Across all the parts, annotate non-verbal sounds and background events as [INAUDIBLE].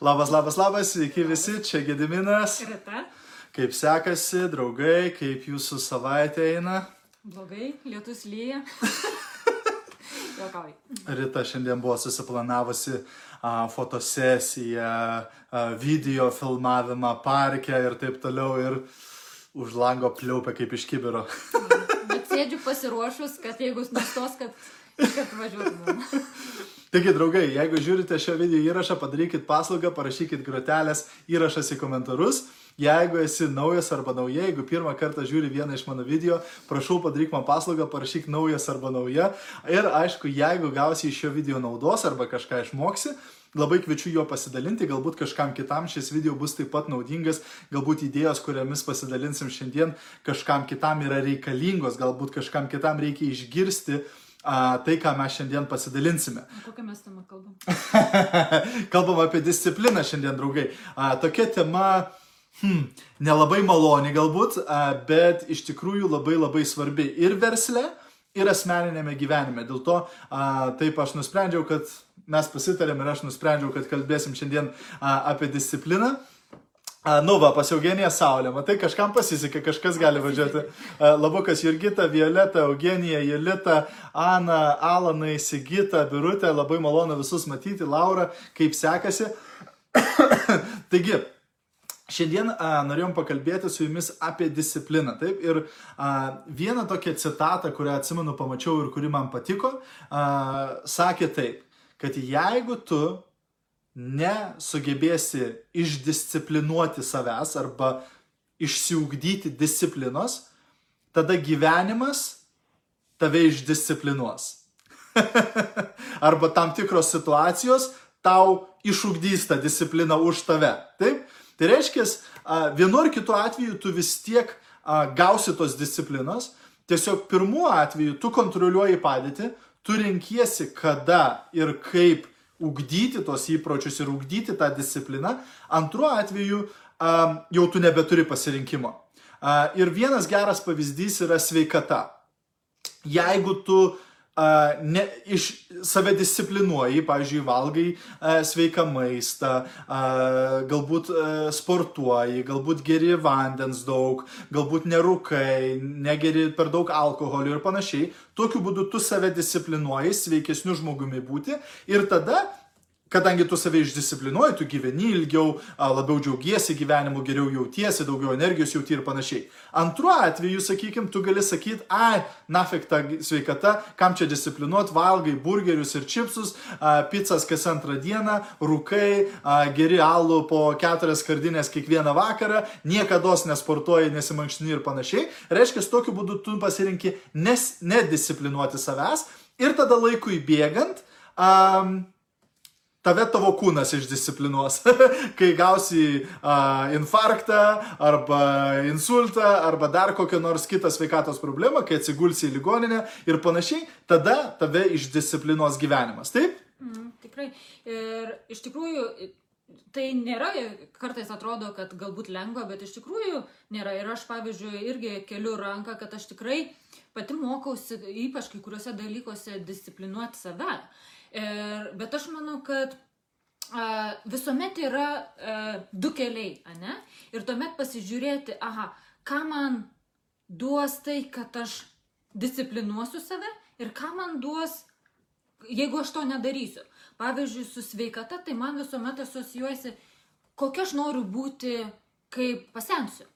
Labas, labas, labas, sveiki visi, čia Gediminas. Rita. Kaip sekasi, draugai, kaip jūsų savaitė eina? Blogai, lietus lyja. [LAUGHS] Rita šiandien buvo susiplanavusi a, fotosesiją, a, video filmavimą parke ir taip toliau ir už lango pliaupia kaip iš kibiro. [LAUGHS] Bet sėdžiu pasiruošus, kad jeigu nustos, kad, kad važiuotumėm. [LAUGHS] Taigi, draugai, jeigu žiūrite šio video įrašą, padarykit paslaugą, parašykit grotelės įrašas į komentarus. Jeigu esi naujas arba nauja, jeigu pirmą kartą žiūri vieną iš mano video, prašau padaryk man paslaugą, parašyk naujas arba nauja. Ir aišku, jeigu gausi iš šio video naudos arba kažką išmoksi, Labai kviečiu juo pasidalinti, galbūt kažkam kitam šis video bus taip pat naudingas, galbūt idėjos, kuriamis pasidalinsim šiandien, kažkam kitam yra reikalingos, galbūt kažkam kitam reikia išgirsti a, tai, ką mes šiandien pasidalinsime. Kokią mes temą kalbam? [LAUGHS] Kalbam apie discipliną šiandien, draugai. A, tokia tema, hmm, nelabai maloni galbūt, a, bet iš tikrųjų labai labai svarbi ir versle, ir asmeninėme gyvenime. Dėl to a, taip aš nusprendžiau, kad mes pasitarėm ir aš nusprendžiau, kad kalbėsim šiandien a, apie discipliną. A, nu va, pas Eugeniją Saulė, matai, kažkam pasisekė, kažkas gali važiuoti. A, Labukas Jurgita, Violeta, Eugenija, Jelita, Ana, Alanai, Sigita, Birutė, labai malonu visus matyti, Laura, kaip sekasi. [COUGHS] Taigi, Šiandien a, norėjom pakalbėti su jumis apie discipliną. Taip, ir a, vieną tokią citatą, kurią atsimenu, pamačiau ir kuri man patiko, a, sakė taip, kad jeigu tu nesugebėsi išdisciplinuoti savęs arba išsiugdyti disciplinos, tada gyvenimas tave išdisciplinuos. [LAUGHS] arba tam tikros situacijos tau išugdys tą discipliną už tave. Taip? Tai reiškia, vienu ar kitu atveju tu vis tiek gausi tos disciplinos, tiesiog pirmuo atveju tu kontroliuoji padėtį, tu renkiesi kada ir kaip ugdyti tos įpročius ir ugdyti tą discipliną, antruo atveju jau tu nebeturi pasirinkimo. Ir vienas geras pavyzdys yra sveikata. Jeigu tu a, ne, iš save disciplinuoji, pavyzdžiui, valgai a, sveiką maistą, a, galbūt a, sportuoji, galbūt geri vandens daug, galbūt nerūkai, negeri per daug alkoholio ir panašiai, tokiu būdu tu save disciplinuoji, sveikesniu žmogumi būti ir tada Kadangi tu save išdisciplinuoji, tu gyveni ilgiau, labiau džiaugiesi gyvenimu, geriau jautiesi, daugiau energijos jauti ir panašiai. Antruo atveju, sakykim, tu gali sakyti, ai, nafik ta sveikata, kam čia disciplinuot, valgai burgerius ir čipsus, pizzas kas antrą dieną, rūkai, geri alų po keturias kardinės kiekvieną vakarą, niekada nesportuoji, nesimankštini ir panašiai. Reiškia, tokiu būdu tu pasirinki nes, nedisciplinuoti savęs ir tada laikui bėgant, um, tave tavo kūnas išdisciplinuos. [LAUGHS] Kai gausi uh, infarktą arba insultą arba dar kokią nors kitą sveikatos problemą, kai atsigulsi į ligoninę ir panašiai, tada tave išdisciplinuos gyvenimas. Taip? Mm, tikrai. Ir iš tikrųjų, tai nėra, kartais atrodo, kad galbūt lengva, bet iš tikrųjų nėra. Ir aš, pavyzdžiui, irgi keliu ranką, kad aš tikrai pati mokausi, ypač kai kuriuose dalykuose, disciplinuoti save. Ir, bet aš manau, kad a, visuomet yra a, du keliai, ne? Ir tuomet pasižiūrėti, aha, ką man duos tai, kad aš disciplinuosiu save ir ką man duos, jeigu aš to nedarysiu. Pavyzdžiui, su sveikata, tai man visuomet asocijuojasi, kokia aš noriu būti, kai pasensiu.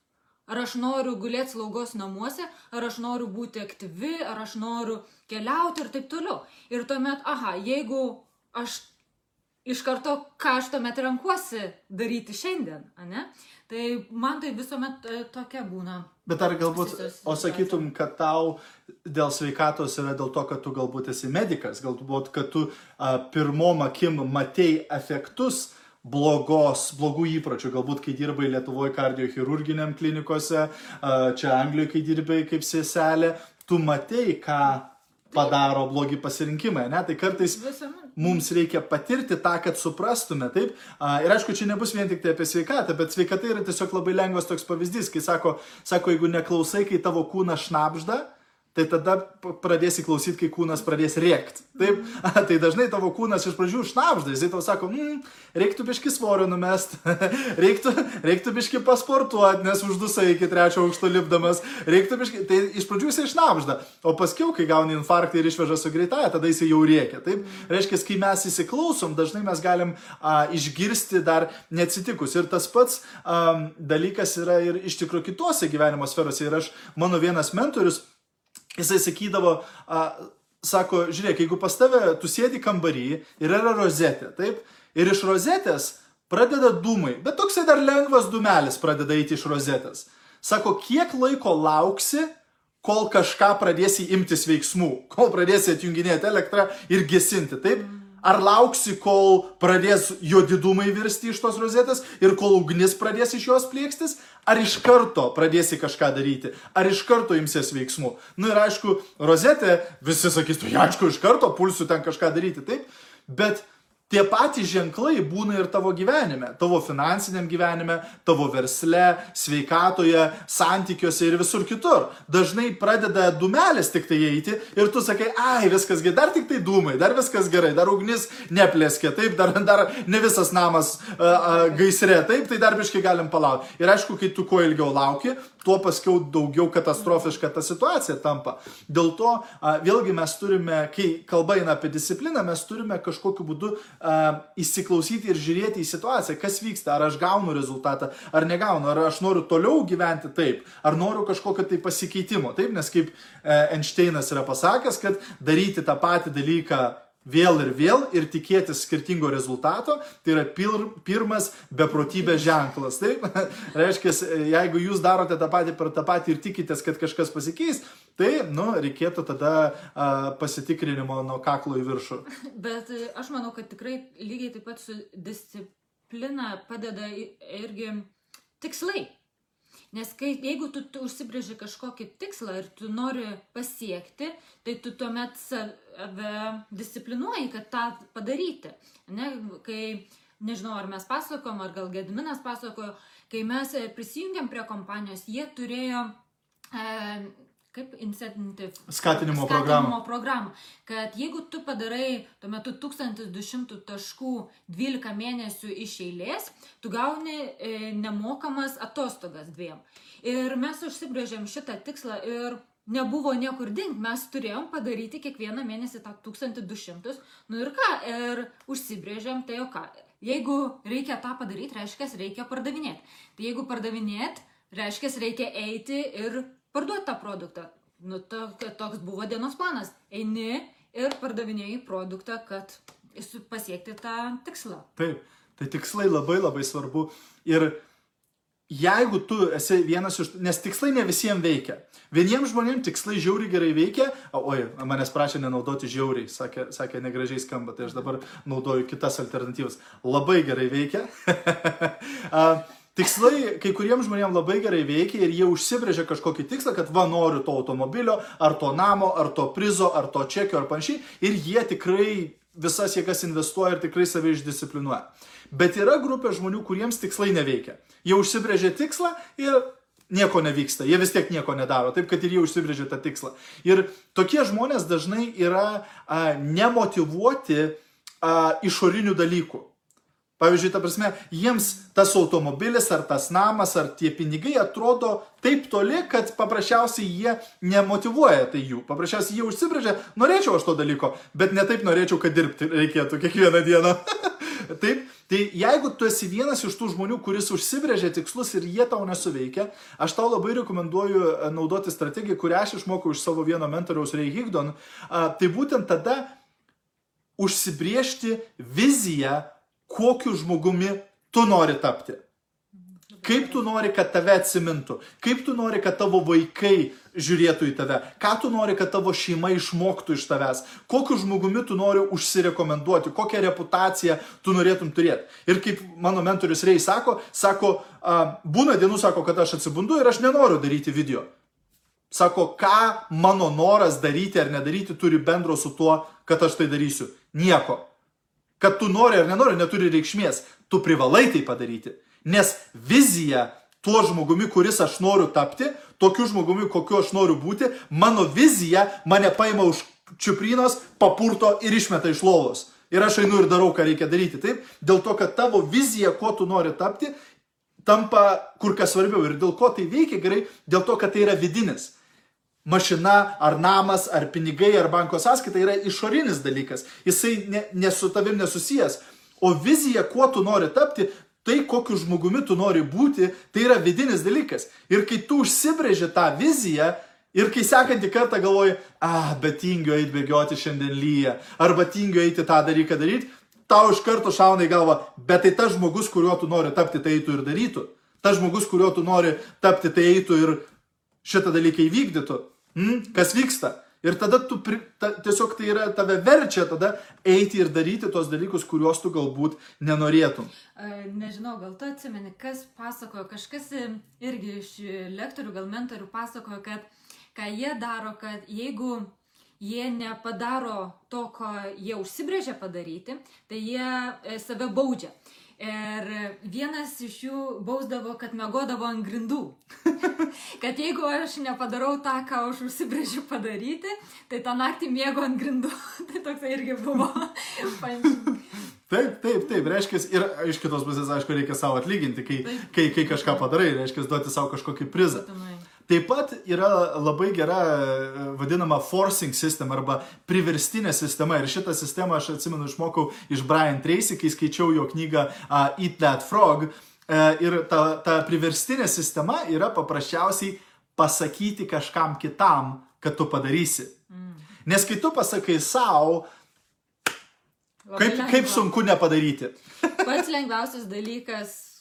Ar aš noriu gulėti slaugos namuose, ar aš noriu būti aktyvi, ar aš noriu keliauti ir taip toliau. Ir tuomet, aha, jeigu aš iš karto, ką aš tuomet renkuosi daryti šiandien, ne? Tai man tai visuomet e, tokia būna. Bet ar galbūt, o sakytum, kad tau dėl sveikatos yra dėl to, kad tu galbūt esi medicas, galbūt, kad tu a, pirmom akim matei efektus blogos, blogų įpročių, galbūt kai dirbai Lietuvoje kardiochirurginiam klinikose, čia Anglijoje, kai dirbai kaip seselė, tu matei, ką padaro blogi pasirinkimai, ne? Tai kartais mums reikia patirti tą, kad suprastume, taip. Ir aišku, čia nebus vien tik tai apie sveikatą, bet sveikata yra tiesiog labai lengvas toks pavyzdys, kai sako, sako jeigu neklausai, kai tavo kūnas šnapžda, tai tada pradėsi klausyti, kai kūnas pradės rėkti. Taip, [LAUGHS] tai dažnai tavo kūnas iš pradžių šnapžda, jisai tau sako, mm, reiktų biški svorio numest, [LAUGHS] reiktų, reiktų biški pasportuoti, nes uždusai iki trečio aukšto lipdamas, reiktų biški, tai iš pradžių jisai šnapžda, o paskui, kai gauni infarktą ir išveža su greitaja, tada jisai jau rėkia. Taip, reiškia, kai mes įsiklausom, dažnai mes galim a, išgirsti dar neatsitikus. Ir tas pats a, dalykas yra ir iš tikrųjų kitose gyvenimo sferose. Ir aš, mano vienas mentorius, Jisai sakydavo, a, sako, žiūrėk, jeigu pas tave tu sėdi kambarį ir yra rozetė, taip, ir iš rozetės pradeda dūmai, bet toksai dar lengvas dūmelis pradeda eiti iš rozetės. Sako, kiek laiko lauksi, kol kažką pradėsi imtis veiksmų, kol pradėsi atjunginėti elektrą ir gesinti, taip? Ar lauksi, kol pradės juodidumai virsti iš tos rozetės ir kol ugnis pradės iš jos plėkstis, ar iš karto pradėsi kažką daryti, ar iš karto imsies veiksmų. Na nu ir aišku, rozetė, visi sakys, tu aišku, iš karto pulsiu ten kažką daryti, taip, bet tie patys ženklai būna ir tavo gyvenime, tavo finansiniam gyvenime, tavo versle, sveikatoje, santykiuose ir visur kitur. Dažnai pradeda dumelis tik tai eiti ir tu sakai, ai, viskas gerai, dar tik tai dūmai, dar viskas gerai, dar ugnis neplėskė, taip, dar, dar ne visas namas a, a, gaisre, taip, tai dar biškai galim palaukti. Ir aišku, kai tu kuo ilgiau lauki, tuo paskiau daugiau katastrofiška ta situacija tampa. Dėl to a, vėlgi mes turime, kai kalba eina apie discipliną, mes turime kažkokiu būdu a, įsiklausyti ir žiūrėti į situaciją, kas vyksta, ar aš gaunu rezultatą, ar negaunu, ar aš noriu toliau gyventi taip, ar noriu kažkokio tai pasikeitimo. Taip, nes kaip e, Einšteinas yra pasakęs, kad daryti tą patį dalyką vėl ir vėl ir tikėtis skirtingo rezultato, tai yra pir, pirmas beprotybės ženklas. Taip, [LAUGHS] reiškia, jeigu jūs darote tą patį per tą patį ir tikitės, kad kažkas pasikeis, tai, nu, reikėtų tada a, pasitikrinimo nuo kaklo į viršų. [LAUGHS] Bet e, aš manau, kad tikrai lygiai taip pat su disciplina padeda irgi tikslai. Nes kai, jeigu tu, tu užsibrėži kažkokį tikslą ir tu nori pasiekti, tai tu tuomet save disciplinuoji, kad tą padaryti. Ne? Kai, nežinau, ar mes pasakom, ar gal Gediminas pasakojo, kai mes prisijungiam prie kompanijos, jie turėjo e, kaip incentive Skatinimo programą. programą. Kad jeigu tu padarai tuo metu 1200 taškų 12 mėnesių iš eilės, tu gauni e, nemokamas atostogas dviem. Ir mes užsibrėžėm šitą tikslą ir nebuvo niekur dingti, mes turėjom padaryti kiekvieną mėnesį tą 1200. Nu ir ką, ir užsibrėžėm, tai o ką. Jeigu reikia tą padaryti, reiškia, reikia pardavinėti. Tai jeigu pardavinėti, reiškia, reikia eiti ir parduoti tą produktą. Nu, to, toks buvo dienos planas. Eini ir pardavinėjai produktą, kad pasiekti tą tikslą. Taip, tai tikslai labai labai svarbu. Ir jeigu tu esi vienas iš, nes tikslai ne visiems veikia. Vieniems žmonėms tikslai žiauriai gerai veikia, oi, manęs prašė nenaudoti žiauriai, sakė, sakė negražiai skamba, tai aš dabar naudoju kitas alternatyvas. Labai gerai veikia. [LAUGHS] Tikslai kai kuriems žmonėms labai gerai veikia ir jie užsibrėžia kažkokį tikslą, kad va noriu to automobilio, ar to namo, ar to prizo, ar to čekio, ar panašiai. Ir jie tikrai visas jėgas investuoja ir tikrai save išdisciplinuoja. Bet yra grupė žmonių, kuriems tikslai neveikia. Jie užsibrėžia tikslą ir nieko nevyksta. Jie vis tiek nieko nedaro. Taip, kad ir jie užsibrėžia tą tikslą. Ir tokie žmonės dažnai yra a, nemotivuoti a, išorinių dalykų. Pavyzdžiui, ta prasme, jiems tas automobilis ar tas namas ar tie pinigai atrodo taip toli, kad paprasčiausiai jie nemotivuoja tai jų. Paprasčiausiai jie užsibrėžia, norėčiau aš to dalyko, bet ne taip norėčiau, kad dirbti reikėtų kiekvieną dieną. [LAUGHS] taip, tai jeigu tu esi vienas iš tų žmonių, kuris užsibrėžia tikslus ir jie tau nesuveikia, aš tau labai rekomenduoju e, naudoti strategiją, kurią aš išmokau iš savo vieno mentoriaus Ray Higdon. Tai būtent tada užsibriežti viziją, kokiu žmogumi tu nori tapti. Kaip tu nori, kad tave atsimintų, kaip tu nori, kad tavo vaikai žiūrėtų į tave, ką tu nori, kad tavo šeima išmoktų iš tavęs, kokiu žmogumi tu nori užsirekomenduoti, kokią reputaciją tu norėtum turėti. Ir kaip mano mentorius Rei sako, sako, būna dienų, sako, kad aš atsibundu ir aš nenoriu daryti video. Sako, ką mano noras daryti ar nedaryti turi bendro su tuo, kad aš tai darysiu. Nieko. Kad tu nori ar nenori, neturi reikšmės. Tu privalai tai padaryti. Nes vizija tuo žmogumi, kuris aš noriu tapti, tokiu žmogumi, kokiu aš noriu būti, mano vizija mane paima už čiuprinos, papurto ir išmeta iš lovos. Ir aš einu ir darau, ką reikia daryti. Taip, dėl to, kad tavo vizija, ko tu nori tapti, tampa kur kas svarbiau. Ir dėl ko tai veikia gerai, dėl to, kad tai yra vidinis mašina, ar namas, ar pinigai, ar banko sąskaita yra išorinis dalykas. Jisai ne, ne su tavim nesusijęs. O vizija, kuo tu nori tapti, tai kokiu žmogumi tu nori būti, tai yra vidinis dalykas. Ir kai tu užsibrėži tą viziją, ir kai sekantį kartą galvoji, ah, bet tingiu eiti bėgioti šiandien lyja, arba tingiu eiti tą dalyką daryti, tau iš karto šauna į galvą, bet tai tas žmogus, kuriuo tu nori tapti, tai eitų ir darytų. Tas žmogus, kuriuo tu nori tapti, tai eitų ir šitą dalyką įvykdytų. Mm, kas vyksta? Ir tada tu pri, ta, tiesiog tai yra tave verčia tada eiti ir daryti tos dalykus, kuriuos tu galbūt nenorėtum. Nežinau, gal tu atsimeni, kas pasakojo, kažkas irgi iš lektorių, gal mentorių pasakojo, kad ką jie daro, kad jeigu jie nepadaro to, ko jie užsibrėžė padaryti, tai jie e, save baudžia. Ir vienas iš jų bausdavo, kad mėgodavo ant grindų. [LAUGHS] kad jeigu aš nepadarau tą, ką aš užsibrėžiu padaryti, tai tą naktį mėgo ant grindų. [LAUGHS] tai toks irgi buvo. [LAUGHS] Taip, taip, taip, reiškia, ir iš kitos pusės, aišku, reikia savo atlyginti, kai, taip. kai, kai kažką padarai, reiškia, duoti savo kažkokį prizą. Taip pat yra labai gera vadinama forcing system arba priverstinė sistema. Ir šitą sistemą aš atsimenu išmokau iš Brian Tracy, kai skaičiau jo knygą uh, Eat That Frog. Uh, ir ta, ta priverstinė sistema yra paprasčiausiai pasakyti kažkam kitam, kad tu padarysi. Mm. Nes kai tu pasakai savo, kaip, kaip sunku nepadaryti. Pats lengviausias dalykas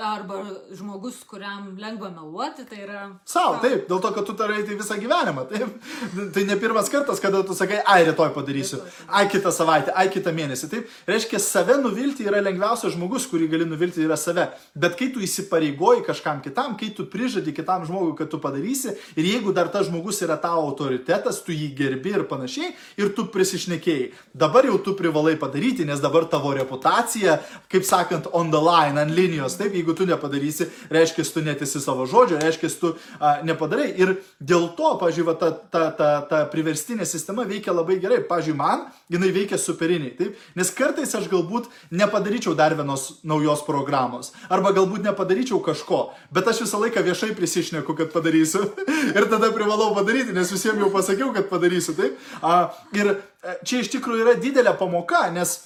arba žmogus, kuriam lengva meluoti, tai yra... Sau, taip, dėl to, kad tu tarai tai visą gyvenimą. Taip. Tai ne pirmas kartas, kada tu sakai, ai, rytoj padarysiu, ai, kitą savaitę, ai, kitą mėnesį. Taip, reiškia, save nuvilti yra lengviausias žmogus, kurį gali nuvilti, yra save. Bet kai tu įsipareigoji kažkam kitam, kai tu prižadi kitam žmogui, kad tu padarysi, ir jeigu dar tas žmogus yra tavo autoritetas, tu jį gerbi ir panašiai, ir tu prisišnekėjai. Dabar jau tu privalai padaryti, nes dabar tavo reputacija, kaip sakant, on the line, ant linijos, taip, jeigu jeigu tu nepadarysi, reiškia, tu netesi savo žodžio, reiškia, tu a, nepadarai. Ir dėl to, pažiūrėjau, ta, ta, ta, ta priverstinė sistema veikia labai gerai. Pavyzdžiui, man jinai veikia superiniai. Taip? Nes kartais aš galbūt nepadaryčiau dar vienos naujos programos. Arba galbūt nepadaryčiau kažko. Bet aš visą laiką viešai prisišneku, kad padarysiu. [LAUGHS] ir tada privalau padaryti, nes visiems jau pasakiau, kad padarysiu. Taip? A, ir e, čia iš tikrųjų yra didelė pamoka, nes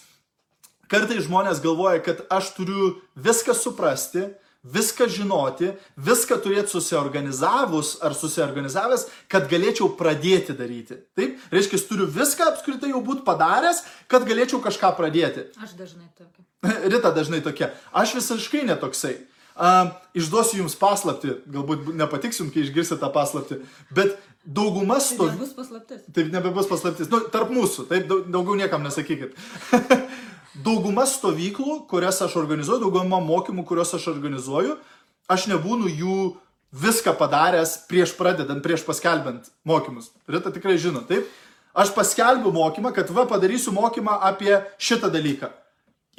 Kartai žmonės galvoja, kad aš turiu viską suprasti, viską žinoti, viską turėti susiorganizavus ar susiorganizavęs, kad galėčiau pradėti daryti. Taip? Reiškia, turiu viską apskritai jau būti padaręs, kad galėčiau kažką pradėti. Aš dažnai tokia. [LAUGHS] Rita dažnai tokia. Aš visiškai netoksai. Uh, išduosiu jums paslapti, galbūt nepatiks jums, kai išgirsite tą paslapti, bet dauguma stovi. Tai nebebus paslaptis. Taip, nebebus paslaptis. Nu, tarp mūsų, taip, daugiau niekam nesakykit. [LAUGHS] dauguma stovyklų, kurias aš organizuoju, dauguma mokymų, kuriuos aš organizuoju, aš nebūnu jų viską padaręs prieš pradedant, prieš paskelbent mokymus. Rita tikrai žino, taip? Aš paskelbiu mokymą, kad va padarysiu mokymą apie šitą dalyką.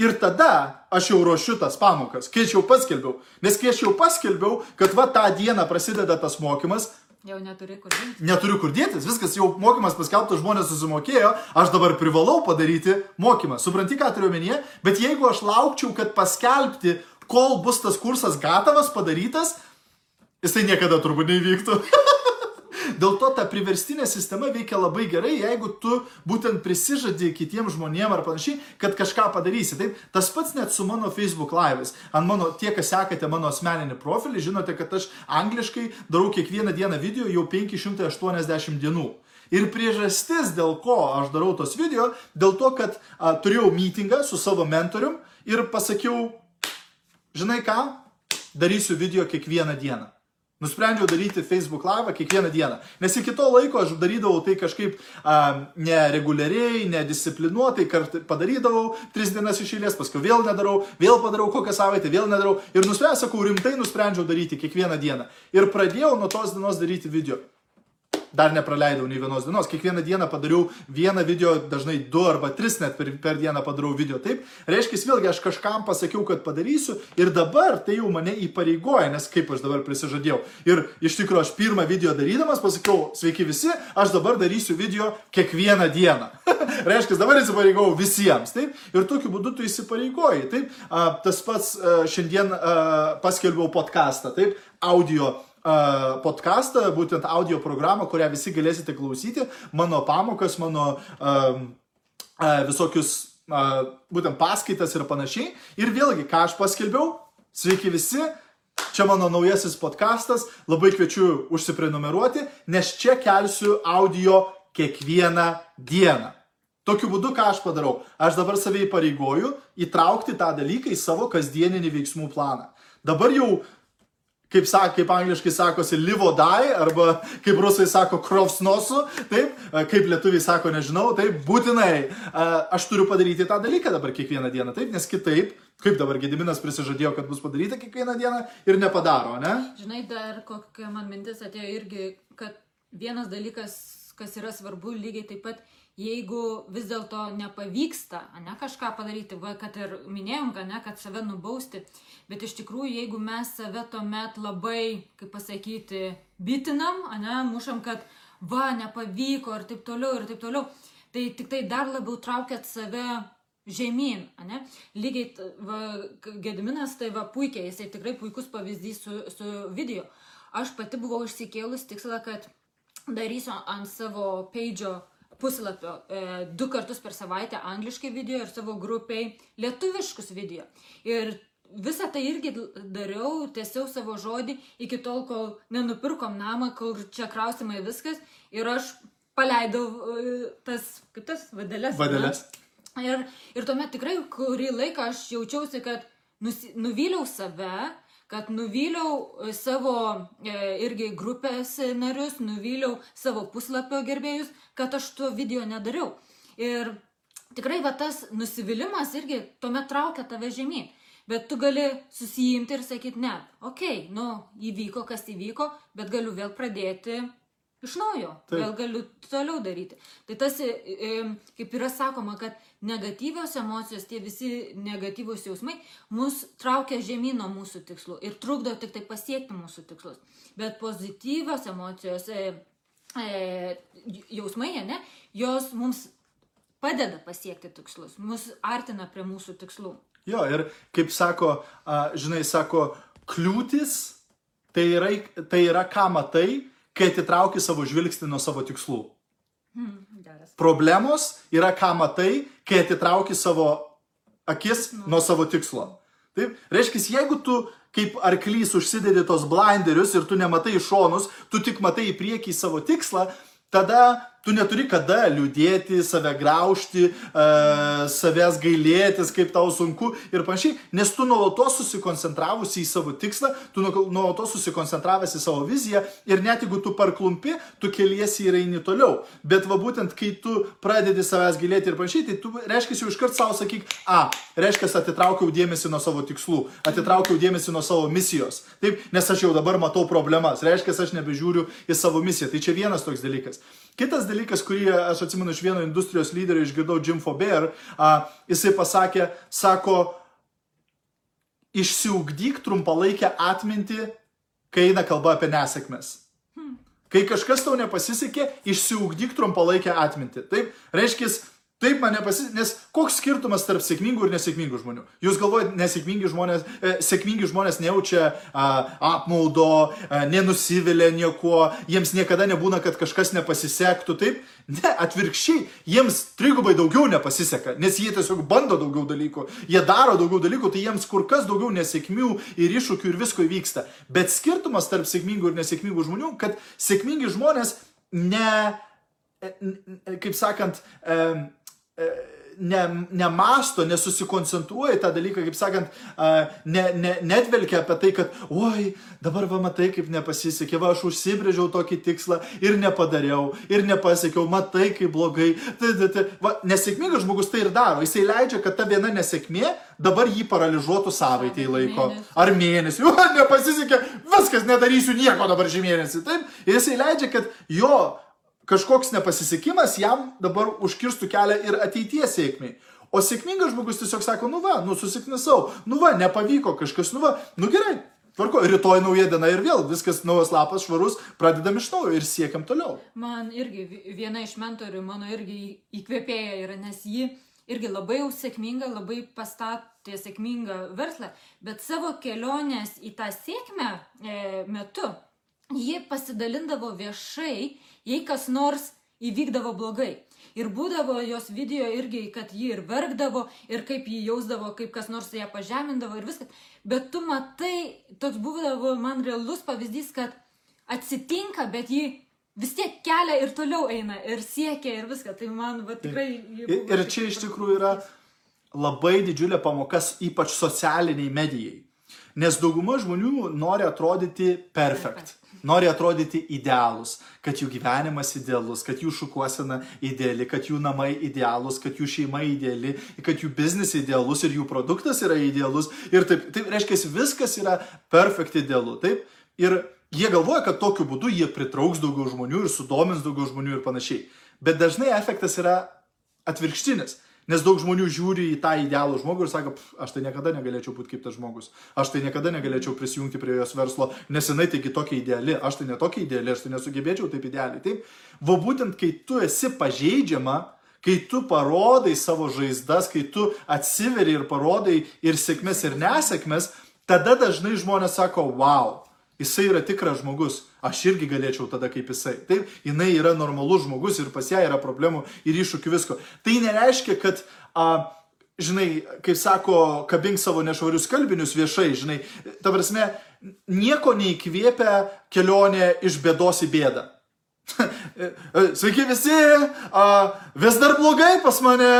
Ir tada aš jau ruošiu tas pamokas, kai aš jau paskelbiau. Nes kai aš jau paskelbiau, kad va tą dieną prasideda tas mokymas, Jau neturi kur dėtis. Neturiu kur dėtis, viskas jau mokymas paskelbtas, žmonės susimokėjo, aš dabar privalau padaryti mokymą. Supranti, ką turiu omenyje? Bet jeigu aš laukčiau, kad paskelbti, kol bus tas kursas gatavas, padarytas, jisai niekada turbūt neįvyktų. [LAUGHS] Dėl to ta priverstinė sistema veikia labai gerai, jeigu tu būtent prisižadi kitiems žmonėms ar panašiai, kad kažką padarysi. Taip, tas pats net su mano Facebook live'ais. Ant mano, tie, kas sekate mano asmeninį profilį, žinote, kad aš angliškai darau kiekvieną dieną video jau 580 dienų. Ir priežastis, dėl ko aš darau tos video, dėl to, kad a, turėjau meetingą su savo mentorium ir pasakiau, žinai ką, darysiu video kiekvieną dieną. Nusprendžiau daryti Facebook live kiekvieną dieną. Nes iki to laiko aš darydavau tai kažkaip a, nereguliariai, nedisciplinuotai, kart padarydavau tris dienas iš eilės, paskui vėl nedarau, vėl padarau kokią savaitę, vėl nedarau. Ir nusprendžiau, sakau, rimtai nusprendžiau daryti kiekvieną dieną. Ir pradėjau nuo tos dienos daryti video. Dar nepraleidau nei vienos dienos. Kiekvieną dieną padariau vieną video, dažnai du arba tris net per, per dieną padarau video. Taip, reiškia, vėlgi aš kažkam pasakiau, kad padarysiu ir dabar tai jau mane įpareigoja, nes kaip aš dabar prisižadėjau. Ir iš tikrųjų aš pirmą video darydamas pasakiau, sveiki visi, aš dabar darysiu video kiekvieną dieną. [LAUGHS] reiškia, dabar įsipareigojau visiems. Taip, ir tokiu būdu tu įsipareigoji. Taip, a, tas pats a, šiandien a, paskelbiau podcastą, taip, audio podcastą, būtent audio programą, kurią visi galėsite klausyti, mano pamokas, mano visokius būtent paskaitas ir panašiai. Ir vėlgi, ką aš paskelbiau, sveiki visi, čia mano naujasis podcastas, labai kviečiu užsiprenumeruoti, nes čia kelsiu audio kiekvieną dieną. Tokiu būdu, ką aš padarau, aš dabar savai pareigoju įtraukti tą dalyką į savo kasdieninį veiksmų planą. Dabar jau kaip, sak, kaip angliškai sakosi, livo dai, arba kaip rusai sako, krovs nosų, taip, kaip lietuviai sako, nežinau, taip, būtinai. Aš turiu padaryti tą dalyką dabar kiekvieną dieną, taip, nes kitaip, kaip dabar Gediminas prisižadėjo, kad bus padaryta kiekvieną dieną ir nepadaro, ne? Žinai, dar kokia man mintis atėjo irgi, kad vienas dalykas, kas yra svarbu, lygiai taip pat jeigu vis dėlto nepavyksta, ne kažką padaryti, va, kad ir minėjom, kad ne, kad save nubausti, bet iš tikrųjų, jeigu mes save tuomet labai, kaip pasakyti, bitinam, ne, mušam, kad va, nepavyko ir taip toliau, ir taip toliau, tai tik tai dar labiau traukiat save žemyn, ne? Lygiai, va, Gediminas, tai va puikiai, jisai tikrai puikus pavyzdys su, su video. Aš pati buvau išsikėlus tikslą, kad darysiu ant savo peidžio puslapio e, du kartus per savaitę angliškai video ir savo grupiai lietuviškus video. Ir visą tai irgi dariau, tiesiau savo žodį iki tol, kol nenupirkom namą, kol čia krausimai viskas ir aš paleidau e, tas, kaip tas, vadelės. Vadelės. Ir, ir tuomet tikrai kurį laiką aš jaučiausi, kad nusi, nuvyliau save, kad nuvyliau savo e, irgi grupės narius, nuvyliau savo puslapio gerbėjus, kad aš to video nedariau. Ir tikrai va tas nusivylimas irgi tuomet traukia tave žemyn. Bet tu gali susijimti ir sakyti, ne, okei, okay, nu, įvyko, kas įvyko, bet galiu vėl pradėti iš naujo, Taip. vėl galiu toliau daryti. Tai tas, e, e, kaip yra sakoma, kad negatyvios emocijos, tie visi negatyvūs jausmai mus traukia žemyn nuo mūsų tikslų ir trukdo tik tai pasiekti mūsų tikslus. Bet pozityvios emocijos, e, e, jausmai, ne, jos mums padeda pasiekti tikslus, mus artina prie mūsų tikslų. Jo, ir kaip sako, a, žinai, sako, kliūtis tai yra, tai yra ką matai, kai atitrauki savo žvilgsnį nuo savo tikslų. Hmm. Problemos yra ką matai, kai atitrauki savo akis nu. nuo savo tikslo. Taip, reiškia, jeigu tu kaip arklys užsidedi tos blinderius ir tu nematai šonus, tu tik matai į priekį savo tikslą, tada tu neturi kada liūdėti, save graužti, uh, savęs gailėtis, kaip tau sunku ir panašiai, nes tu nuolatos susikoncentravusi į savo tikslą, tu nu, nuolatos susikoncentravęs į savo viziją ir net jeigu tu parklumpi, tu keliesi ir eini toliau. Bet va būtent, kai tu pradedi savęs gailėti ir panašiai, tai tu reiškia jau iškart savo sakyk, a, reiškia, atitraukiau dėmesį nuo savo tikslų, atitraukiau dėmesį nuo savo misijos. Taip, nes aš jau dabar matau problemas, reiškia, aš nebežiūriu į savo misiją. Tai čia vienas toks dalykas. Kitas dalykas, kurį aš atsimenu iš vieno industrijos lyderio, išgirdau Jim Fober, a, jisai pasakė, sako, išsiugdyk trumpalaikę atmintį, kai eina kalba apie nesėkmes. Hmm. Kai kažkas tau nepasisekė, išsiugdyk trumpalaikę atmintį. Taip, reiškia, Taip man nepasisekė, nes koks skirtumas tarp sėkmingų ir nesėkmingų žmonių? Jūs galvojate, nesėkmingi žmonės, e, sėkmingi žmonės nejaučia a, apmaudo, a, nenusivilia niekuo, jiems niekada nebūna, kad kažkas nepasisektų, taip? Ne, atvirkščiai, jiems trigubai daugiau nepasiseka, nes jie tiesiog bando daugiau dalykų, jie daro daugiau dalykų, tai jiems kur kas daugiau nesėkmių ir iššūkių ir visko įvyksta. Bet skirtumas tarp sėkmingų ir nesėkmingų žmonių, kad sėkmingi žmonės ne, e, kaip sakant, e, ne, nemasto, nesusikoncentruoja į tą dalyką, kaip sakant, ne, ne, netvelkia apie tai, kad, oi, dabar va matai, kaip nepasisekė, va aš užsibrėžiau tokį tikslą ir nepadariau, ir nepasiekiau, matai, kaip blogai. Tai, tai, tai, va, nesėkmingas žmogus tai ir daro, jisai leidžia, kad ta viena nesėkmė dabar jį paralyžuotų savaitį laiko. Ar mėnesį. [LAUGHS] O, nepasisekė, viskas, nedarysiu nieko dabar šį mėnesį. Taip, ir jisai leidžia, kad jo kažkoks nepasisekimas jam dabar užkirstų kelią ir ateities sėkmiai. O sėkmingas žmogus tiesiog sako, nu va, nu susiknisau, nu va, nepavyko kažkas, nu va, nu gerai, tvarko, rytoj nauja diena ir vėl viskas naujas lapas švarus, pradedam iš naujo ir siekiam toliau. Man irgi vi- viena iš mentorių, mano irgi įkvėpėja yra, nes ji irgi labai jau sėkminga, labai pastatė sėkmingą verslą, bet savo kelionės į tą sėkmę e, metu ji pasidalindavo viešai, jei kas nors įvykdavo blogai. Ir būdavo jos video irgi, kad ji ir verkdavo, ir kaip ji jausdavo, kaip kas nors ją pažemindavo ir viskas. Bet tu matai, toks būdavo man realus pavyzdys, kad atsitinka, bet ji vis tiek kelia ir toliau eina, ir siekia, ir viską. Tai man va, tikrai... Ir, ir čia iš tikrųjų yra labai didžiulė pamokas, ypač socialiniai medijai. Nes dauguma žmonių nori atrodyti perfekt. Nori atrodyti idealus, kad jų gyvenimas idealus, kad jų šukuosena ideali, kad jų namai idealus, kad jų šeima ideali, kad jų biznis idealus ir jų produktas yra idealus. Ir taip, taip reiškia, viskas yra perfekt idealu. Taip? Ir jie galvoja, kad tokiu būdu jie pritrauks daugiau žmonių ir sudomins daugiau žmonių ir panašiai. Bet dažnai efektas yra atvirkštinis. Nes daug žmonių žiūri į tą idealų žmogų ir sako, "Pf, aš tai niekada negalėčiau būti kaip tas žmogus, aš tai niekada negalėčiau prisijungti prie jos verslo, nes jinai taigi tokia ideali, aš tai netokia ideali, aš tai nesugebėčiau taip idealiai. Taip, va būtent kai tu esi pažeidžiama, kai tu parodai savo žaizdas, kai tu atsiveri ir parodai ir sėkmės, ir nesėkmės, tada dažnai žmonės sako, wow, jisai yra tikras žmogus, aš irgi galėčiau tada kaip jisai. Taip, jinai yra normalus žmogus ir pas ją yra problemų ir iššūkių visko. Tai nereiškia, kad, a, žinai, kaip sako, kabink savo nešvarius kalbinius viešai, žinai, ta prasme, nieko neįkvėpia kelionė iš bėdos į bėdą. [LAUGHS] Sveiki visi, a, vis dar blogai pas mane.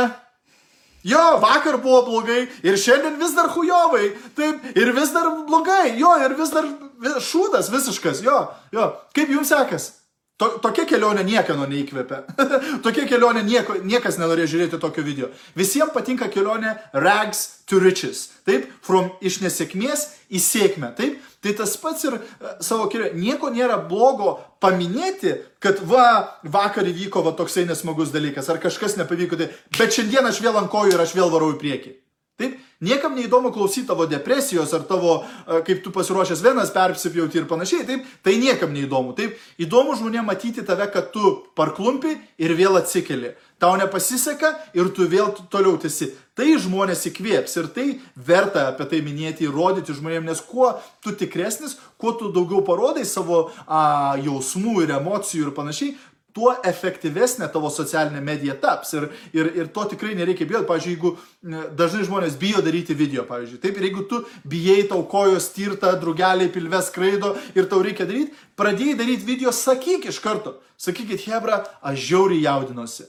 Jo, vakar buvo blogai ir šiandien vis dar hujovai. Taip, ir vis dar blogai. Jo, ir vis dar šūdas visiškas. Jo, jo. Kaip jums sekas? To, tokia kelionė niekieno neįkvėpia. [LAUGHS] tokia kelionė nieko, niekas nenorėjo žiūrėti tokio video. Visiems patinka kelionė rags to riches. Taip, from iš nesėkmės į sėkmę. Taip, tai tas pats ir e, savo kelionė. Nieko nėra blogo paminėti, kad va, vakar įvyko va toksai nesmagus dalykas, ar kažkas nepavyko, tai, bet šiandien aš vėl ant kojų ir aš vėl varau į priekį. Taip, niekam neįdomu klausyti tavo depresijos ar tavo, e, kaip tu pasiruošęs venas persipjauti ir panašiai, taip, tai niekam neįdomu. Taip, įdomu žmonėms matyti tave, kad tu parklumpi ir vėl atsikeli. Tau nepasiseka ir tu vėl toliau tesi. Tai žmonės įkvėps ir tai verta apie tai minėti ir rodyti žmonėms, nes kuo tu tikresnis, kuo tu daugiau parodai savo a, jausmų ir emocijų ir panašiai, tuo efektyvesnė tavo socialinė medija taps. Ir, ir, ir to tikrai nereikia bijoti. Pavyzdžiui, jeigu dažnai žmonės bijo daryti video, pavyzdžiui. Taip, ir jeigu tu bijai tau kojos tirta, drugeliai pilve skraido ir tau reikia daryti, pradėjai daryti video, sakyk iš karto. Sakykit, Hebra, aš žiauriai jaudinosi.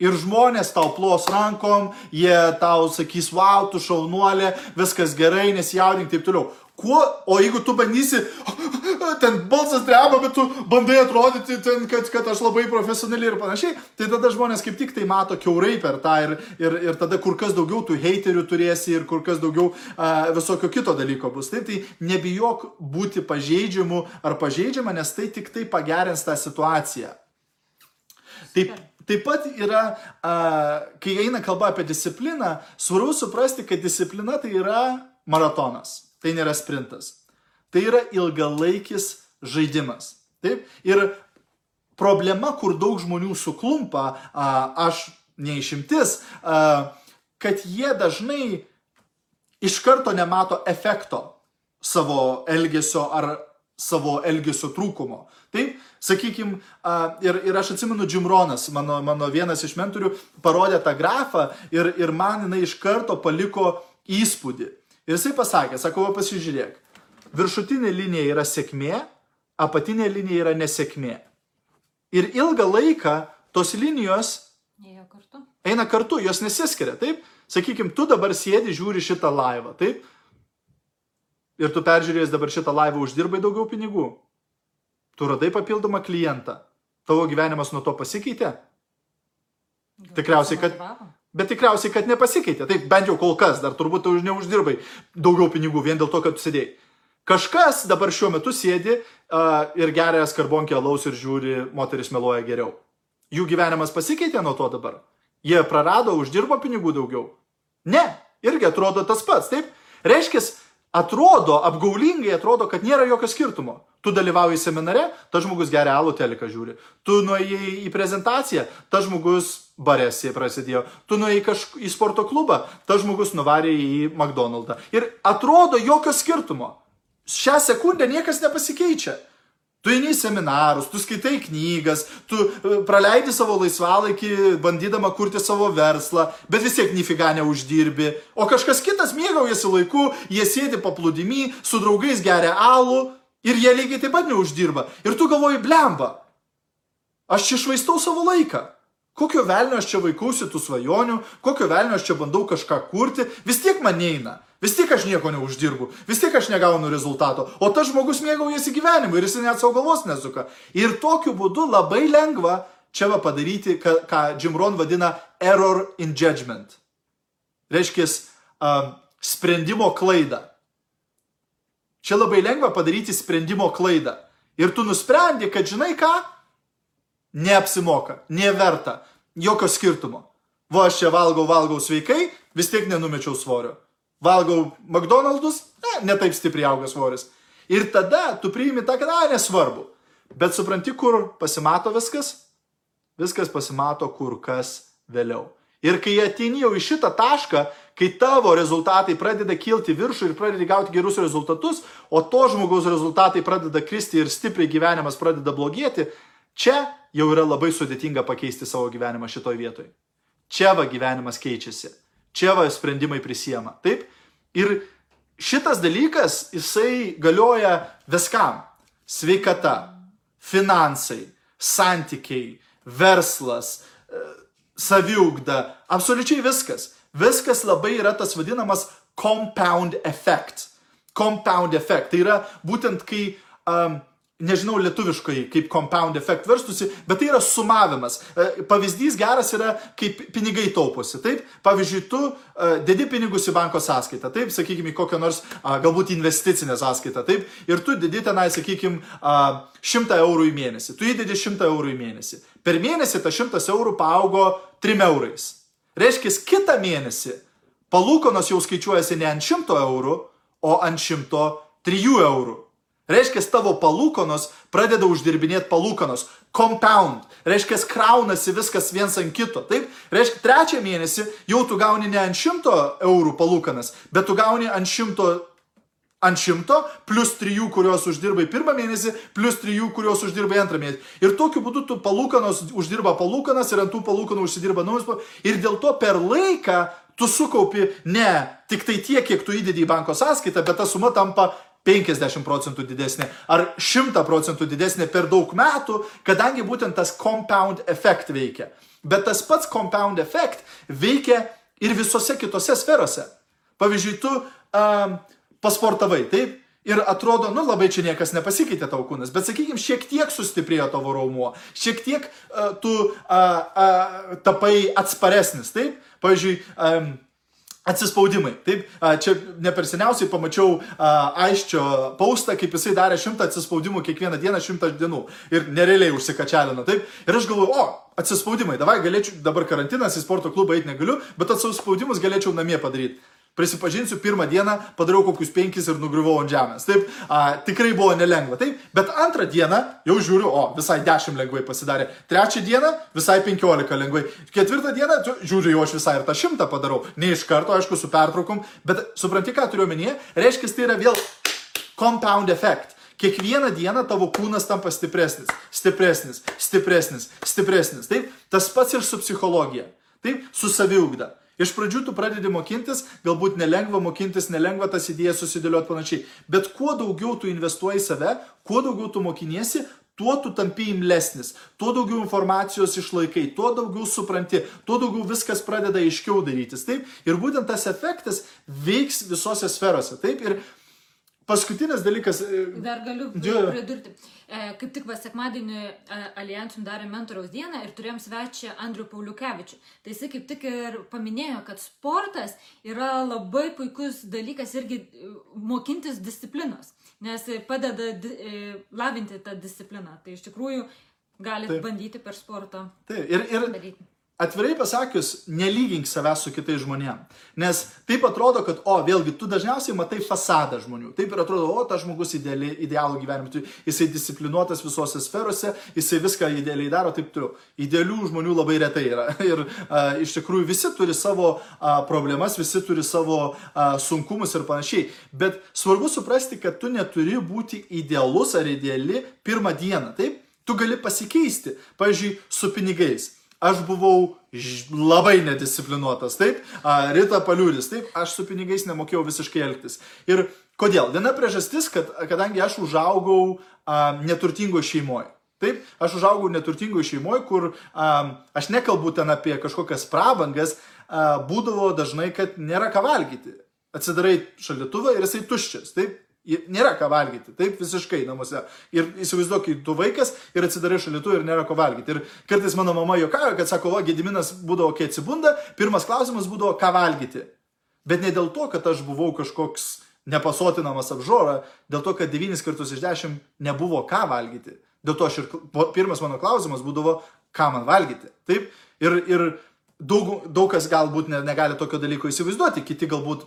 Ir žmonės tau plos rankom, jie tau sakys, wow, tu šaunuolė, viskas gerai, nesijaudink taip toliau. Kuo, o jeigu tu bandysi, ten balsas dreba, bet tu bandai atrodyti, ten, kad, kad aš labai profesionaliai ir panašiai, tai tada žmonės kaip tik tai mato keurai per tą ir, ir, ir tada kur kas daugiau tų heiterių turėsi ir kur kas daugiau uh, visokio kito dalyko bus. Taip, tai nebijok būti pažeidžiamu ar pažeidžiama, nes tai tik tai pagerins tą situaciją. Taip, taip pat yra, a, kai eina kalba apie discipliną, svarbu suprasti, kad disciplina tai yra maratonas, tai nėra sprintas. Tai yra ilgalaikis žaidimas. Taip? Ir problema, kur daug žmonių suklumpa, aš neišimtis, kad jie dažnai iš karto nemato efekto savo elgesio ar savo elgesio trūkumo. Taip, sakykime, ir, ir aš atsimenu, Džimronas, mano, mano vienas iš mentorių, parodė tą grafą ir, ir man jinai iš karto paliko įspūdį. Ir jisai pasakė, sako, va pasižiūrėk, viršutinė linija yra sėkmė, apatinė linija yra nesėkmė. Ir ilgą laiką tos linijos Ėjo kartu. eina kartu, jos nesiskiria, taip? Sakykime, tu dabar sėdi, žiūri šitą laivą, taip? Ir tu peržiūrėjęs dabar šitą laivą uždirbai daugiau pinigų. Tu radai papildomą klientą. Tavo gyvenimas nuo to pasikeitė? Gal Tikriausiai, kad- sumotyvavo? Bet tikriausiai, kad nepasikeitė. Taip, bent jau kol kas, dar turbūt tu už neuždirbai daugiau pinigų vien dėl to, kad tu sėdėjai. Kažkas dabar šiuo metu sėdi uh, ir geria skarbonkę alaus ir žiūri, moteris meluoja geriau. Jų gyvenimas pasikeitė nuo to dabar. Jie prarado, uždirbo pinigų daugiau. Ne, irgi atrodo tas pats, taip? Reiškia, atrodo, apgaulingai atrodo, kad nėra jokio skirtumo. Tu dalyvauji seminare, tas žmogus geria alų teliką žiūri. Tu nuėjai į prezentaciją, tas žmogus barėsi prasidėjo. Tu nuėjai kažk... į sporto klubą, tas žmogus nuvarė į McDonald'ą. Ir atrodo jokio skirtumo. Šią sekundę niekas nepasikeičia. Tu eini į seminarus, tu skaitai knygas, tu e, praleidi savo laisvalaikį, bandydama kurti savo verslą, bet vis tiek nifiga neuždirbi. O kažkas kitas mėgaujasi laiku, jie sėdi paplūdimy, su draugais geria alų ir jie lygiai taip pat neuždirba. Ir tu galvoji, blemba, aš čia švaistau savo laiką. Kokio velnio aš čia vaikausi tų svajonių, kokio velnio aš čia bandau kažką kurti, vis tiek man neina. Vis tiek aš nieko neuždirbu, vis tiek aš negaunu rezultato, o tas žmogus mėgaujasi gyvenimu ir jis net savo galvos nesuka. Ir tokiu būdu labai lengva čia va padaryti, ką, ką Jim Ron vadina error in judgment. Reiškia, um, sprendimo klaidą. Čia labai lengva padaryti sprendimo klaidą. Ir tu nusprendi, kad žinai ką, neapsimoka, neverta, jokio skirtumo. Va, aš čia valgau, valgau sveikai, vis tiek nenumečiau svorio. Valgau McDonald's, ne, netaip stipriai auga svoris. Ir tada tu priimi tą, kad, na, nesvarbu. Bet supranti, kur pasimato viskas? Viskas pasimato kur kas vėliau. Ir kai ateini jau į šitą tašką, kai tavo rezultatai pradeda kilti viršų ir pradedi gauti gerus rezultatus, o to žmogaus rezultatai pradeda kristi ir stipriai gyvenimas pradeda blogėti, čia jau yra labai sudėtinga pakeisti savo gyvenimą šitoj vietoj. Čia va gyvenimas keičiasi. Čia va sprendimai prisiema. Taip? Ir šitas dalykas, jisai galioja viskam. Sveikata, finansai, santykiai, verslas, saviugda, absoliučiai viskas. Viskas labai yra tas vadinamas compound effect. Compound effect. Tai yra būtent kai um, nežinau lietuviškai, kaip compound effect verstusi, bet tai yra sumavimas. E, pavyzdys geras yra, kaip pinigai tauposi. Taip, pavyzdžiui, tu uh, dedi pinigus į banko sąskaitą, taip, sakykime, į kokią nors galbūt investicinę sąskaitą, taip, ir tu dedi tenai, sakykime, uh, 100 eurų į mėnesį. Tu įdedi 100 eurų į mėnesį. Per mėnesį ta 100 eurų paaugo 3 eurais. Reiškia, kitą mėnesį palūkonos jau skaičiuojasi ne ant 100 eurų, o ant 103 eurų. Reiškia, tavo palūkonos pradeda uždirbinėti palūkonos. Compound. Reiškia, kraunasi viskas viens ant kito. Taip? Reiškia, trečią mėnesį jau tu gauni ne ant šimto eurų palūkanas, bet tu gauni ant šimto ant šimto, plus trijų, kuriuos uždirbai pirmą mėnesį, plus trijų, kuriuos uždirbai antrą mėnesį. Ir tokiu būdu tu palūkanos uždirba palūkanas ir ant tų palūkanų užsidirba naujas. Ir dėl to per laiką tu sukaupi ne tik tai tiek, kiek tu įdedi į banko sąskaitą, bet ta suma tampa 50 procentų didesnė ar 100 procentų didesnė per daug metų, kadangi būtent tas compound effect veikia. Bet tas pats compound effect veikia ir visose kitose sferose. Pavyzdžiui, tu um, pasportavai, taip? Ir atrodo, nu labai čia niekas nepasikeitė tavo kūnas, bet sakykime, šiek tiek sustiprėjo tavo raumuo, šiek tiek uh, tu uh, uh, tapai atsparesnis, taip? Pavyzdžiui, um, Atsispaudimai. Taip, čia ne per seniausiai pamačiau Aiščio paustą, kaip jisai darė šimtą atsispaudimų kiekvieną dieną, šimtą dienų. Ir nerealiai užsikačialino. Taip. Ir aš galvoju, o, atsispaudimai, davai galėčiau, dabar karantinas, į sporto klubą eiti negaliu, bet atsispaudimus galėčiau namie padaryti. Prisipažinsiu, pirmą dieną padariau kokius penkis ir nugriuvau ant žemės. Taip, a, tikrai buvo nelengva. Taip, bet antrą dieną jau žiūriu, o, visai dešimt lengvai pasidarė. Trečią dieną visai penkiolika lengvai. Ketvirtą dieną žiūriu, jau aš visai ir tą šimtą padarau. Ne iš karto, aišku, su pertraukom, bet supranti, ką turiu omenyje? Reiškia, tai yra vėl compound effect. Kiekvieną dieną tavo kūnas tampa stipresnis, stipresnis, stipresnis, stipresnis. Taip, tas pats ir su psichologija. Taip, su saviugda. Iš pradžių tu pradedi mokintis, galbūt nelengva mokintis, nelengva tas idėjas susidėlioti panašiai. Bet kuo daugiau tu investuoji į save, kuo daugiau tu mokiniesi, tuo tu tampi imlesnis, tuo daugiau informacijos išlaikai, tuo daugiau supranti, tuo daugiau viskas pradeda aiškiau darytis. Taip? Ir būtent tas efektas veiks visose sferose. Taip? Ir Paskutinis dalykas. E, Dar galiu pridurti. E, kaip tik vas sekmadienį e, Alijansum darė mentoriaus dieną ir turėjom svečią Andrių Pauliukevičių. Tai jisai kaip tik ir paminėjo, kad sportas yra labai puikus dalykas irgi mokintis disciplinos, nes padeda lavinti tą discipliną. Tai iš tikrųjų galite Taip. bandyti per sportą Tai, ir, ir daryti. Atvirai pasakius, nelygink savęs su kitais žmonėmis. Nes taip atrodo, kad, o, vėlgi, tu dažniausiai matai fasadą žmonių. Taip ir atrodo, o, tas žmogus ideali, idealų gyvenimą, jisai disciplinuotas visose sferose, jisai viską idealiai daro, taip toliau. Idealių žmonių labai retai yra. [LAUGHS] Ir a, iš tikrųjų visi turi savo a, problemas, visi turi savo a, sunkumus ir panašiai. Bet svarbu suprasti, kad tu neturi būti idealus ar ideali pirmą dieną. Taip? Tu gali pasikeisti. Pavyzdžiui, su pinigais aš buvau labai nedisciplinuotas, taip, Rita paliūdis, taip, aš su pinigais nemokėjau visiškai elgtis. Ir kodėl? Viena priežastis, kad kadangi aš užaugau a, neturtingoje šeimoje. Taip, aš užaugau neturtingoje šeimoje, kur a, aš nekalbu ten apie kažkokias prabangas, a, būdavo dažnai, kad nėra ką valgyti. Atsidarai šalituvą ir jisai tuščias. Taip, nėra ką valgyti, taip visiškai namuose. Ir įsivaizduok, kai tu vaikas ir atsidarai šalitu ir nėra ko valgyti. Ir kartais mano mama juokauja, kad sako, va, Gediminas būdavo, kai atsibunda, pirmas klausimas būdavo, ką valgyti. Bet ne dėl to, kad aš buvau kažkoks nepasotinamas apžora, dėl to, kad 9 kartus iš 10 nebuvo ką valgyti. Dėl to aš ir pirmas mano klausimas būdavo, ką man valgyti. Taip? Ir, ir daug, daug kas galbūt ne, negali tokio dalyko įsivaizduoti, kiti galbūt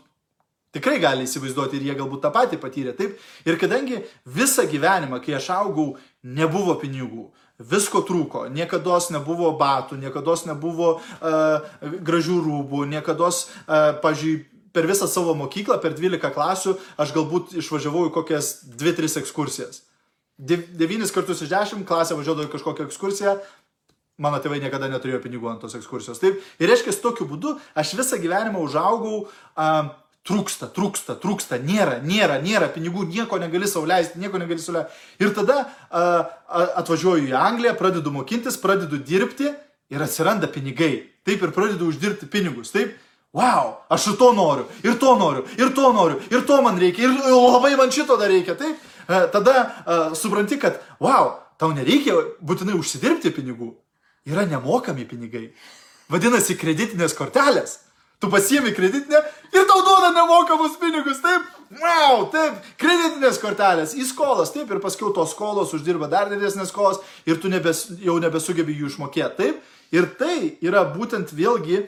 tikrai gali įsivaizduoti ir jie galbūt tą patį patyrė. Taip. Ir kadangi visą gyvenimą, kai aš augau, nebuvo pinigų. Visko trūko, niekada nebuvo batų, niekada nebuvo uh, gražių rūbų, niekada, uh, pažiūrėjau, per visą savo mokyklą, per 12 klasių, aš galbūt išvažiavau į kokias 2-3 ekskursijas. 9 kartus iš 10 klasę važiuodavau į kažkokią ekskursiją, mano tėvai niekada neturėjo pinigų ant tos ekskursijos. Taip, ir reiškia, tokiu būdu aš visą gyvenimą užaugau, um, trūksta, trūksta, trūksta, nėra, nėra, nėra pinigų, nieko negali sauliaisti, nieko negali sauliaisti. Ir tada uh, atvažiuoju į Angliją, pradedu mokintis, pradedu dirbti ir atsiranda pinigai. Taip ir pradedu uždirbti pinigus. Taip, wow, aš ir to noriu, ir to noriu, ir to noriu, ir to man reikia, ir labai man šito dar reikia. Taip, uh, tada uh, supranti, kad, wow, tau nereikia būtinai užsidirbti pinigų yra nemokami pinigai. Vadinasi, kreditinės kortelės. Tu pasiemi kreditinę ir tau duoda nemokamus pinigus, taip? Wow, taip, kreditinės kortelės, į skolas, taip, ir paskui tos skolos uždirba dar didesnės skolas ir tu nebes, jau nebesugebi jų išmokėti, taip? Ir tai yra būtent vėlgi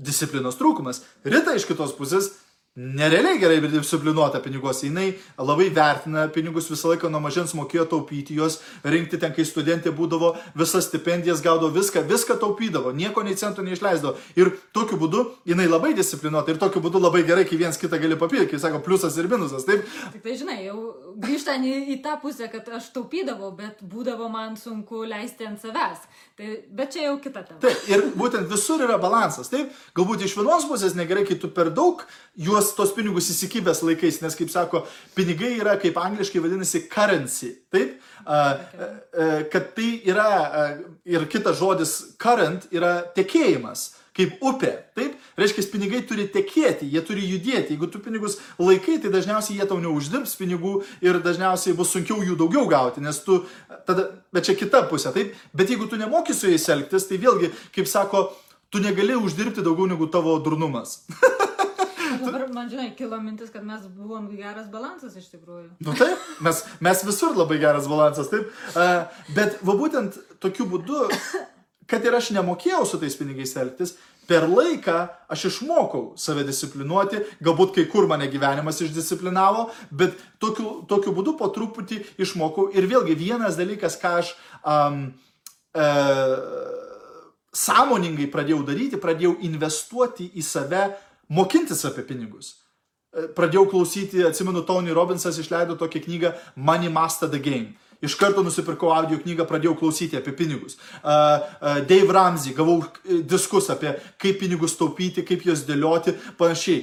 disciplinos trūkumas. Rita iš kitos pusės nerealiai gerai disciplinuota piniguose. Jis labai vertina pinigus, visą laiką nuo mažens mokėjo taupyti juos, rinkti ten, kai studentė būdavo, visas stipendijas gaudavo, viską, viską taupydavo, nieko nei centų neišleisdavo. Ir tokiu būdu jinai labai disciplinuota ir tokiu būdu labai gerai, kai viens kitą gali papildyti, kai sako pliusas ir minusas. Taip, Tik tai, žinai, jau grįžtant į, į tą pusę, kad aš taupydavau, bet būdavo man sunku leisti ant savęs. Tai, bet čia jau kita tema. Taip, ir būtent visur yra balansas. Taip, galbūt iš vienos pusės negerai, kai tu per daug juos tos pinigus įsikibęs laikais, nes, kaip sako, pinigai yra, kaip angliškai vadinasi, currency. Taip, kad tai yra, ir kitas žodis current yra tekėjimas. Kaip upė, taip? Reiškia, pinigai turi tekėti, jie turi judėti. Jeigu tu pinigus laikai, tai dažniausiai jie tau neuždirbs pinigų ir dažniausiai bus sunkiau jų daugiau gauti, nes tu tada, bet čia kita pusė, taip? Bet jeigu tu nemoki su jais elgtis, tai vėlgi, kaip sako, tu negali uždirbti daugiau negu tavo durnumas. [LAUGHS] Dabar man, žinai, kilo mintis, kad mes buvom geras balansas iš tikrųjų. Nu taip, mes, mes visur labai geras balansas, taip. Uh, bet va būtent tokiu būdu, kad ir aš nemokėjau su tais pinigais elgtis, per laiką aš išmokau save disciplinuoti, galbūt kai kur mane gyvenimas išdisciplinavo, bet tokiu, tokiu būdu po truputį išmokau. Ir vėlgi vienas dalykas, ką aš um, uh, sąmoningai pradėjau daryti, pradėjau investuoti į save, mokintis apie pinigus. E, Pradėjau klausyti, atsimenu, Tony Robinsas išleido tokią knygą Money Master the Game. Iš karto nusipirkau audio knygą, pradėjau klausyti apie pinigus. Dave Ramsey, gavau uh, diskus apie kaip pinigus taupyti, kaip juos dėlioti, panašiai.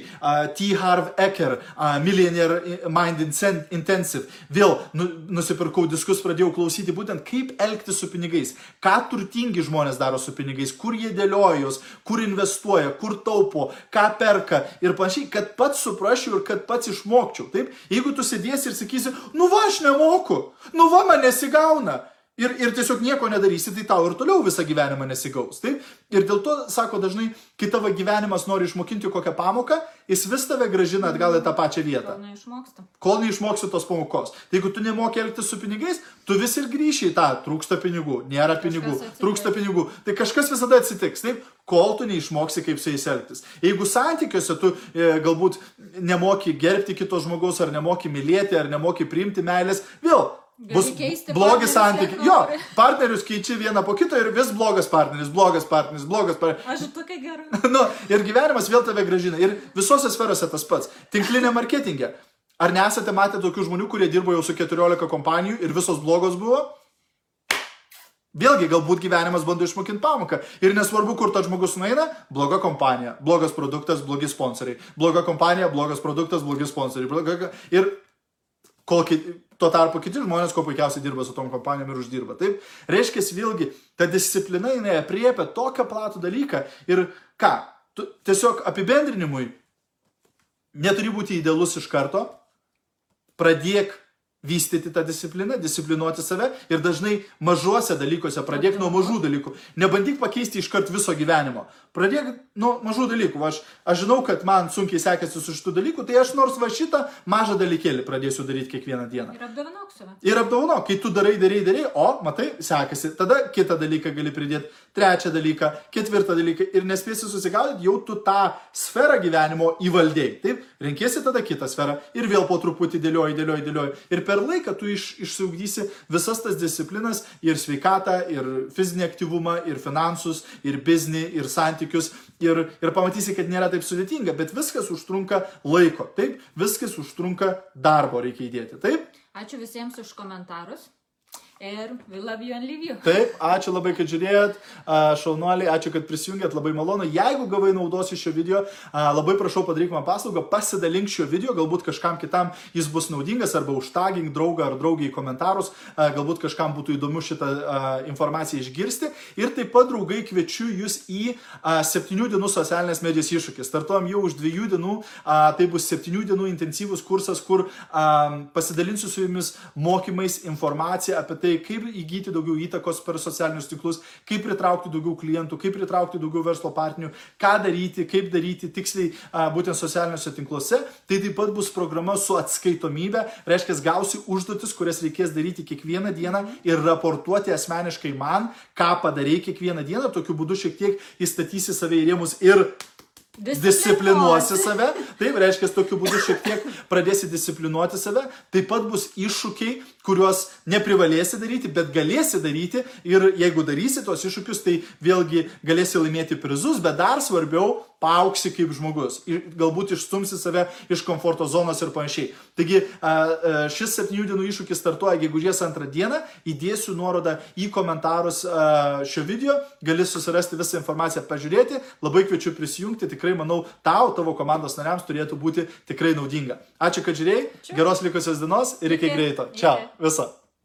T. Harv Eker, Millionaire Mind Intensive. Vėl nu, nusipirkau diskus, pradėjau klausyti būtent kaip elgtis su pinigais. Ką turtingi žmonės daro su pinigais, kur jie dėlioja juos, kur investuoja, kur taupo, ką perka ir panašiai, kad pats suprasčiau ir kad pats išmokčiau. Taip? Jeigu tu sėdėsi ir sakysi, nu va, aš nemoku, nu va, man nesigauna. ir, ir tiesiog nieko nedarysi, tai tau ir toliau visą gyvenimą nesigaus. Taip? Ir dėl to, sako dažnai, kai tavo gyvenimas nori išmokinti kokią pamoką, jis vis tave gražina atgal į tą pačią vietą Gal neišmoksta. kol neišmoksi tos pamokos. Tai jeigu tu nemoki elgtis su pinigais, tu vis ir grįši į tą, trūksta pinigų, nėra pinigų, trūksta pinigų. Tai kažkas visada atsitiks, taip, kol tu neišmoksi, kaip su jais elgtis. Jeigu santykiuose tu e, galbūt nemoki gerbti kito žmogaus, ar nemoki mylėti, ar nemoki priimti meilės, vėl. Bus blogi santykiai. Jo, [LAUGHS] partnerius keiči vieną po kito ir vis blogas partneris, blogas partneris, blogas partneris. Aš tokia gera. [LAUGHS] nu, ir gyvenimas vėl tave gražina. Ir visose sferose tas pats. Tinklinė marketingė. Ar nesate matę tokių žmonių, kurie dirbo jau su 14 kompanijų ir visos blogos buvo? Vėlgi, galbūt gyvenimas bando išmokinti pamoką. Ir nesvarbu, kur tas žmogus nueina, bloga kompanija, blogas produktas, blogi sponsoriai. Bloga kompanija, blogas produktas, blogi sponsoriai. Bloga... Ir kol kiti, tuo tarpu kiti žmonės, kuo puikiausiai dirba su tom kompanijom ir uždirba. Taip, reiškia, vėlgi, ta disciplina jinai apriepia tokią platų dalyką. Ir ką, tu tiesiog apibendrinimui neturi būti idealus iš karto, pradėk vystyti tą discipliną, disciplinuoti save ir dažnai mažuose dalykuose pradėk nuo mažų dalykų. Nebandyk pakeisti iškart viso gyvenimo. Pradėk nuo mažų dalykų. Aš, aš žinau, kad man sunkiai sekėsi su šitų dalykų, tai aš nors va šitą mažą dalykėlį pradėsiu daryti kiekvieną dieną. Ir apdovanok save. Ir apdovanok, kai tu darai, darai, darai, o, matai, sekasi. Tada kitą dalyką gali pridėti, trečią dalyką, ketvirtą dalyką ir nespėsi susigaudyti, jau tu tą sferą gyvenimo įvaldėjai. Taip, renkėsi tada kitą sferą ir vėl po truputį dėlioji, dėlioji, dėlioji. Ir per laiką tu iš, išsiugdysi visas tas disciplinas ir sveikatą, ir fizinį aktyvumą, ir finansus, ir biznį, ir santykius. Ir, ir pamatysi, kad nėra taip sudėtinga, bet viskas užtrunka laiko. Taip, viskas užtrunka darbo reikia įdėti. Taip. Ačiū visiems už komentarus. Ir we love you and leave you. Taip, ačiū labai, kad žiūrėjot, šaunuoliai, ačiū, kad prisijungėt, labai malonu. Jeigu gavai naudos iš šio video, labai prašau padaryk man paslaugą, pasidalink šio video, galbūt kažkam kitam jis bus naudingas, arba užtagink draugą ar draugį į komentarus, galbūt kažkam būtų įdomu šitą informaciją išgirsti. Ir taip pat, draugai, kviečiu jūs į a, septynių dienų socialinės medijos iššūkį. Startuojam jau už dviejų dienų, a, tai bus septynių dienų intensyvus kursas, kur pasidalinsiu su jumis mokymais, informacija apie tai, kaip įgyti daugiau įtakos per socialinius tinklus, kaip pritraukti daugiau klientų, kaip pritraukti daugiau verslo partnerių, ką daryti, kaip daryti tiksliai a, būtent socialiniuose tinkluose. Tai taip pat bus programa su atskaitomybė, reiškia, gausi užduotis, kurias reikės daryti kiekvieną dieną ir raportuoti asmeniškai man, ką padarai kiekvieną dieną, tokiu būdu šiek tiek įstatysi save į rėmus ir disciplinuosi. save, taip reiškia, tokiu būdu šiek tiek pradėsi disciplinuoti save, taip pat bus iššūkiai, kuriuos neprivalėsi daryti, bet galėsi daryti. Ir jeigu darysi tos iššūkius, tai vėlgi galėsi laimėti prizus, bet dar svarbiau, paauksi kaip žmogus, ir galbūt išstumsi save iš komforto zonos ir panašiai. Taigi šis septynių dienų iššūkis startuoja gegužės antrą dieną, įdėsiu nuorodą į komentarus šio video, gali susirasti visą informaciją, pažiūrėti, labai kviečiu prisijungti, tikrai manau, tau, tavo komandos nariams turėtų būti tikrai naudinga. Ačiū, kad žiūrėjai, geros likusios dienos ir iki greito. Čia, viso.